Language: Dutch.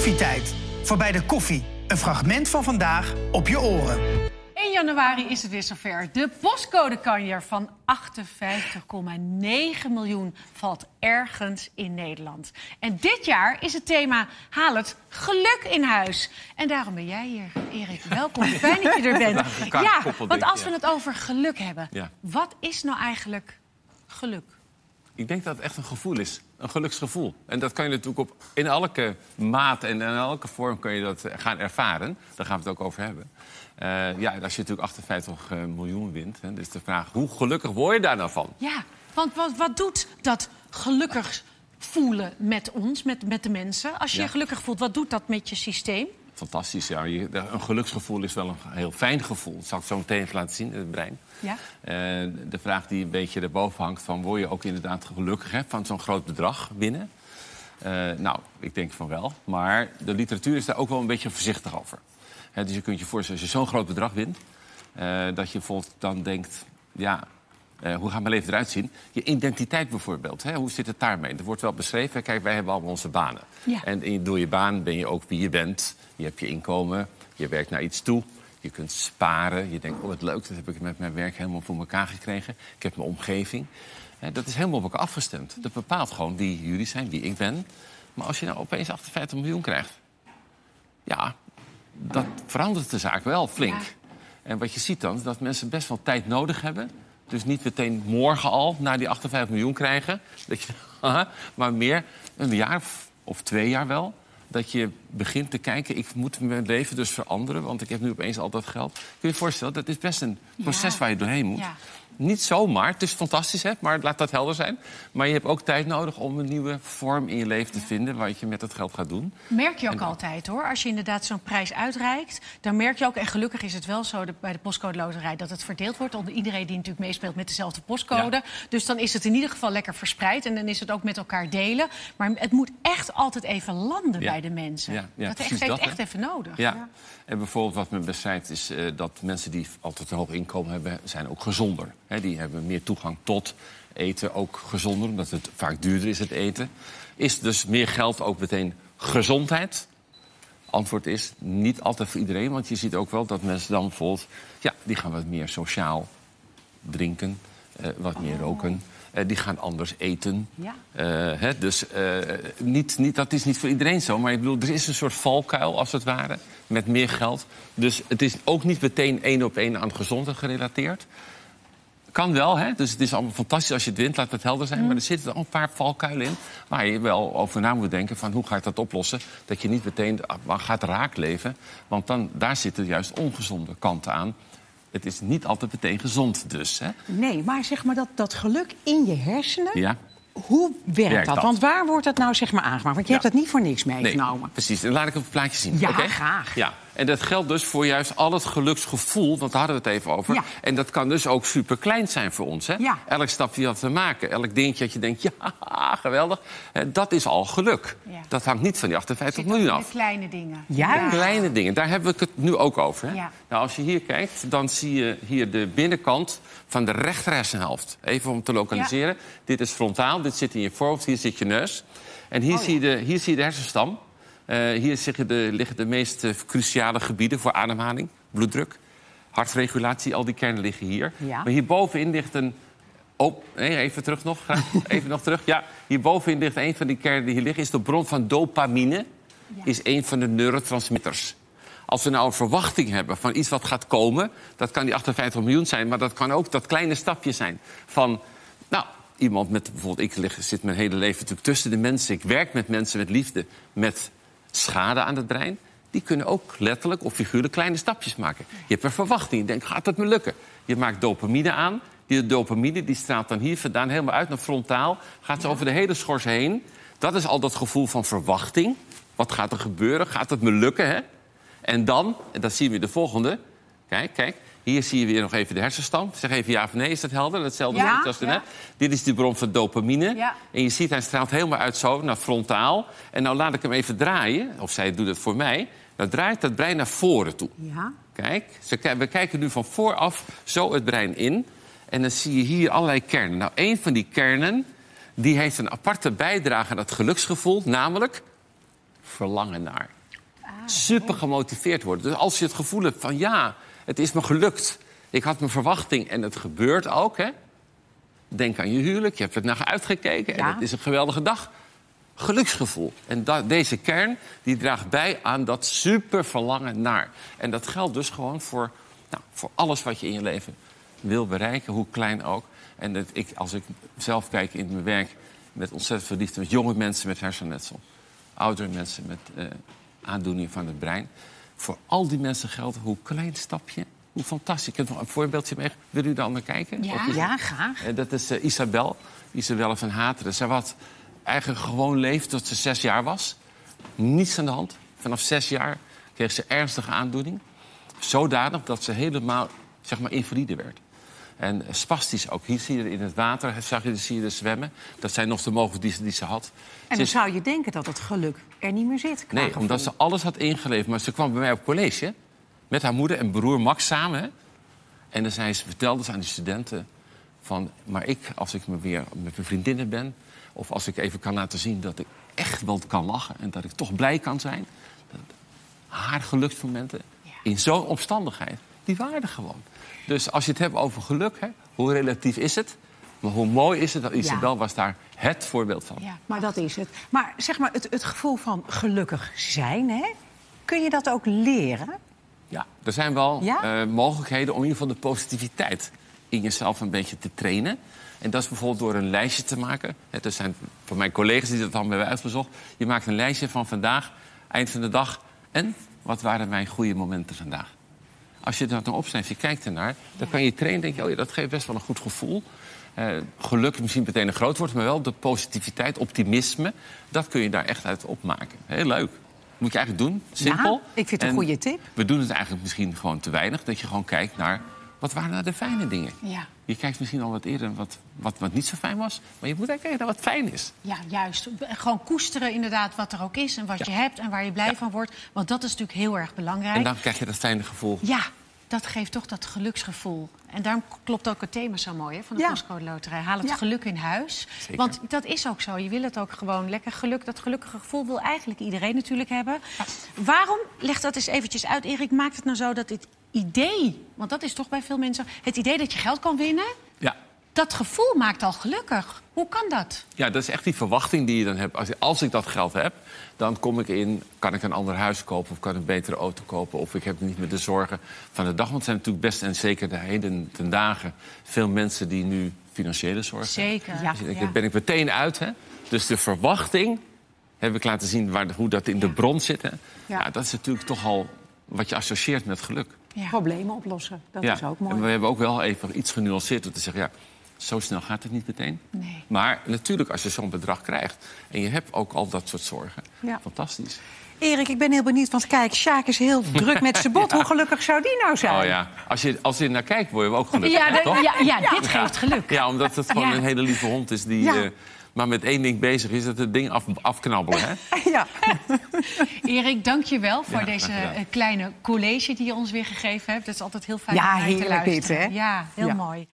Koffietijd. Voorbij de koffie. Een fragment van vandaag op je oren. 1 januari is het weer zover. De postcodekanjer van 58,9 miljoen valt ergens in Nederland. En dit jaar is het thema Haal het geluk in huis. En daarom ben jij hier, Erik. Welkom, fijn dat je er bent. Ja, want als we het over geluk hebben... Wat is nou eigenlijk geluk? Ik denk dat het echt een gevoel is. Een geluksgevoel. En dat kan je natuurlijk op, in elke maat en in elke vorm kun je dat eh, gaan ervaren. Daar gaan we het ook over hebben. Eh, ja, als je natuurlijk 58 eh, miljoen wint, hè, dus de vraag... hoe gelukkig word je daar nou van? Ja, want wat, wat doet dat gelukkig voelen met ons, met, met de mensen? Als je Ja. je gelukkig voelt, wat doet dat met je systeem? Fantastisch, ja. Je- een geluksgevoel is wel een heel fijn gevoel. Dat zal ik zo meteen even laten zien in het brein. Ja. Eh, de vraag die een beetje erboven hangt... van word je ook inderdaad gelukkig hè, van zo'n groot bedrag winnen? Eh, nou, ik denk van wel. Maar de literatuur is daar ook wel een beetje voorzichtig over. Hè, dus je kunt je voorstellen, als je zo'n groot bedrag wint... eh, dat je bijvoorbeeld dan denkt... ja, eh, hoe gaat mijn leven eruit zien? Je identiteit bijvoorbeeld. Hè? Hoe zit het daarmee? Er wordt wel beschreven. Kijk, wij hebben allemaal onze banen. Ja. En in- door je baan ben je ook wie je bent. Je hebt je inkomen. Je werkt naar iets toe. Je kunt sparen. Je denkt, oh wat leuk, dat heb ik met mijn werk helemaal voor elkaar gekregen. Ik heb mijn omgeving. Dat is helemaal op elkaar afgestemd. Dat bepaalt gewoon wie jullie zijn, wie ik ben. Maar als je nou opeens 58 miljoen krijgt... ja, dat verandert de zaak wel flink. Ja. En wat je ziet dan, is dat mensen best wel tijd nodig hebben. Dus niet meteen morgen al naar die 58 miljoen krijgen. Dat je, maar meer een jaar of- of twee jaar wel. Dat je begint te kijken, ik moet mijn leven dus veranderen... want ik heb nu opeens al dat geld. Kun je je voorstellen, dat is best een proces Ja. waar je doorheen moet. Ja. Niet zomaar, het is fantastisch, hè, maar laat dat helder zijn. Maar je hebt ook tijd nodig om een nieuwe vorm in je leven te vinden... wat je met dat geld gaat doen. Merk je ook altijd hoor. Als je inderdaad zo'n prijs uitreikt, dan merk je ook, en gelukkig is het wel zo de- bij de postcode loterij, dat het verdeeld wordt onder iedereen die natuurlijk meespeelt met dezelfde postcode. Dus dan is het in ieder geval lekker verspreid en dan is het ook met elkaar delen. Maar het moet echt altijd even landen Ja. bij de mensen. Ja, dat heeft dat, echt even nodig. Ja. En bijvoorbeeld wat men beschrijft is eh, dat mensen die altijd een hoog inkomen hebben... zijn ook gezonder. Die hebben meer toegang tot eten, ook gezonder... omdat het vaak duurder is, het eten. Is dus meer geld ook meteen gezondheid? Antwoord is niet altijd voor iedereen. Want je ziet ook wel dat mensen dan bijvoorbeeld... ja, die gaan wat meer sociaal drinken, eh, wat meer roken... Eh, die gaan anders eten. Ja. Eh, dus niet, niet, dat is niet voor iedereen zo. Maar ik bedoel, er is een soort valkuil, als het ware, met meer geld. Dus het is ook niet meteen één op één aan gezondheid gerelateerd. Kan wel, hè? dus het is allemaal fantastisch als je het wint, laat het helder zijn. Maar er zitten al een paar valkuilen in waar je wel over na moet denken... van hoe ga ik dat oplossen, dat je niet meteen ah, gaat raakleven. Want dan, daar zitten juist ongezonde kanten aan. Het is niet altijd meteen gezond dus. Hè? Nee, maar zeg maar dat, dat geluk in je hersenen, Ja. hoe werkt, Werkt dat? dat? Want waar wordt dat nou zeg maar aangemaakt? Want je Ja. hebt dat niet voor niks Nee, meegenomen. precies. En laat ik een plaatje zien. Ja, graag. Ja. En dat geldt dus voor juist al het geluksgevoel, want daar hadden we het even over. Ja. En dat kan dus ook super klein zijn voor ons. Hè? Ja. Elk stapje dat we maken, elk dingetje dat je denkt, ja, geweldig. Dat is al geluk. Ja. Dat hangt niet van die 58 Zit ook miljoen af. de kleine dingen. Ja. Kleine dingen, daar hebben we het nu ook over. Hè? Ja. Nou, als je hier kijkt, dan zie je hier de binnenkant van de rechter hersenhelft. Even om te lokaliseren. Dit is frontaal, dit zit in je voorhoofd, hier zit je neus. En Oh, hier, zie, je de, hier zie je de hersenstam. Eh, hier liggen de, liggen de meest eh, cruciale gebieden voor ademhaling, bloeddruk, hartregulatie. Al die kernen liggen hier. Ja. Maar hierbovenin ligt een Oh, nee, even terug nog. Even nog terug. Ja, hierbovenin ligt een van die kernen die hier liggen. Is de bron van dopamine. Is een van de neurotransmitters. Als we nou een verwachting hebben van iets wat gaat komen... dat kan die 58 miljoen zijn, maar dat kan ook dat kleine stapje zijn. Van, nou, iemand met bijvoorbeeld... Ik lig, zit mijn hele leven natuurlijk tussen de mensen. Ik werk met mensen met liefde, met schade aan het brein. Die kunnen ook letterlijk of figuurlijk kleine stapjes maken. Je hebt een verwachting. Je denkt, gaat het me lukken? Je maakt dopamine aan. Die dopamine die straalt dan hier vandaan helemaal uit naar frontaal. Gaat ze over de hele schors heen. Dat is al dat gevoel van verwachting. Wat gaat er gebeuren? Gaat het me lukken? Hè? En dan, en dat zien we de volgende. Kijk, kijk. Hier zie je weer nog even de hersenstam. Zeg even ja of nee, is dat helder? Hetzelfde Ja, als ja. net. Dit is die bron van dopamine. Ja. En je ziet, hij straalt helemaal uit zo naar frontaal. En nou laat ik hem even draaien. Of zij doet het voor mij. Dan draait dat brein naar voren toe. Ja. Kijk, we kijken nu van vooraf zo het brein in. En dan zie je hier allerlei kernen. Nou, een van die kernen die heeft een aparte bijdrage aan het geluksgevoel. Namelijk verlangen naar. Super gemotiveerd worden. Dus als je het gevoel hebt van ja, het is me gelukt. Ik had mijn verwachting en het gebeurt ook. Hè? Denk aan je huwelijk, je hebt er naar uitgekeken en het is een geweldige dag. Geluksgevoel. En deze kern die draagt bij aan dat super verlangen naar. En dat geldt dus gewoon voor, nou, voor alles wat je in je leven wil bereiken, hoe klein ook. En dat ik, als ik zelf kijk in mijn werk met ontzettend veel liefde... met jonge mensen met hersenletsel, oudere mensen met eh aandoeningen van het brein... voor al die mensen geldt hoe klein stapje, hoe fantastisch. Ik heb nog een voorbeeldje mee. Wil u dan naar kijken? Ja. Graag. en dat is eh, Isabel, Isabelle van Hateren. Zij had eigenlijk gewoon leefd tot ze zes jaar was. Niets aan de hand. Vanaf zes jaar kreeg ze ernstige aandoening. Zodanig dat ze helemaal zeg maar, invalide werd. En spastisch ook. Hier zie je in het water, zag je, zie je er zwemmen. Dat zijn nog de mogelijkheden die, ze- die ze had. En dan is- zou je denken dat het geluk er niet meer zit. Nee, gevoel. omdat ze alles had ingeleverd. Maar ze kwam bij mij op college met haar moeder en broer Max samen. En dan zei ze, vertelde ze aan die studenten van... maar ik, als ik me weer met mijn vriendinnen ben... of als ik even kan laten zien dat ik echt wel kan lachen... en dat ik toch blij kan zijn... dat haar geluksmomenten in zo'n omstandigheid, die gewoon. Dus als je het hebt over geluk, hè, hoe relatief is het? Maar hoe mooi is het dat Isabel was daar het voorbeeld van. Ja. Maar dat is het. Maar zeg maar, het, het gevoel van gelukkig zijn, hè? kun je dat ook leren? Ja, er zijn wel Ja? eh, mogelijkheden om in ieder geval de positiviteit in jezelf een beetje te trainen. En dat is bijvoorbeeld door een lijstje te maken. Er zijn van mijn collega's die dat allemaal hebben uitgezocht. Je maakt een lijstje van vandaag, eind van de dag. En wat waren mijn goede momenten vandaag? Als je dat dan opschrijft, je kijkt ernaar, dan kan je trainen. denk je, oh ja, dat geeft best wel een goed gevoel. Eh, geluk misschien meteen een groot woord, maar wel de positiviteit, optimisme. Dat kun je daar echt uit opmaken. Heel leuk. Moet je eigenlijk doen. Simpel. Ja, ik vind het een En goede tip. We doen het eigenlijk misschien gewoon te weinig. Dat je gewoon kijkt naar, wat waren nou de fijne dingen? Ja. Je kijkt misschien al wat eerder wat, wat, wat niet zo fijn was. Maar je moet eigenlijk kijken naar wat fijn is. Ja, juist. Gewoon koesteren inderdaad wat er ook is en wat Ja. je hebt en waar je blij van wordt. Want dat is natuurlijk heel erg belangrijk. En dan krijg je dat fijne gevoel. Ja, dat geeft toch dat geluksgevoel. En daarom klopt ook het thema zo mooi hè, van de Ja. postcode loterij. Haal het Ja. geluk in huis. Zeker. Want dat is ook zo. Je wil het ook gewoon lekker geluk. Dat gelukkige gevoel wil eigenlijk iedereen natuurlijk hebben. Waarom, leg dat eens eventjes uit, Erik, maakt het nou zo dat dit idee... want dat is toch bij veel mensen... het idee dat je geld kan winnen... Ja. dat gevoel maakt al gelukkig. Hoe kan dat? Ja, dat is echt die verwachting die je dan hebt. Als, als ik dat geld heb, dan kom ik in... kan ik een ander huis kopen of kan ik een betere auto kopen... of ik heb niet meer de zorgen van de dag. Want er zijn natuurlijk best, en zeker de heden ten dagen... veel mensen die nu financiële zorgen hebben. Zeker. Ja. Dus ik- Ja. daar ben ik meteen uit. Hè? Dus de verwachting heb ik laten zien waar, hoe dat in de bron zit. Hè? Ja. Ja. dat is natuurlijk toch al wat je associeert met geluk. Ja. Problemen oplossen, dat ja. is ook mooi. En we hebben ook wel even iets genuanceerd door te zeggen... ja, zo snel gaat het niet meteen. Nee. Maar natuurlijk, als je zo'n bedrag krijgt... en je hebt ook al dat soort zorgen, Ja. fantastisch. Erik, ik ben heel benieuwd, want kijk, Sjaak is heel druk met zijn bot. Hoe gelukkig zou die nou zijn? Oh ja, als je, als je naar kijkt, word je ook gelukkig, Ja, de- toch? ja, ja, dit geeft geluk. Ja, omdat het gewoon Ja. een hele lieve hond is die... Ja. Maar met één ding bezig is, dat het ding af, afknabbelen. Hè? Ja. Erik, dank je wel voor Ja, deze eh, kleine college die je ons weer gegeven hebt. Dat is altijd heel fijn Ja, om naar je te heerlijk dit, luisteren. hè? Ja, heel Ja. mooi.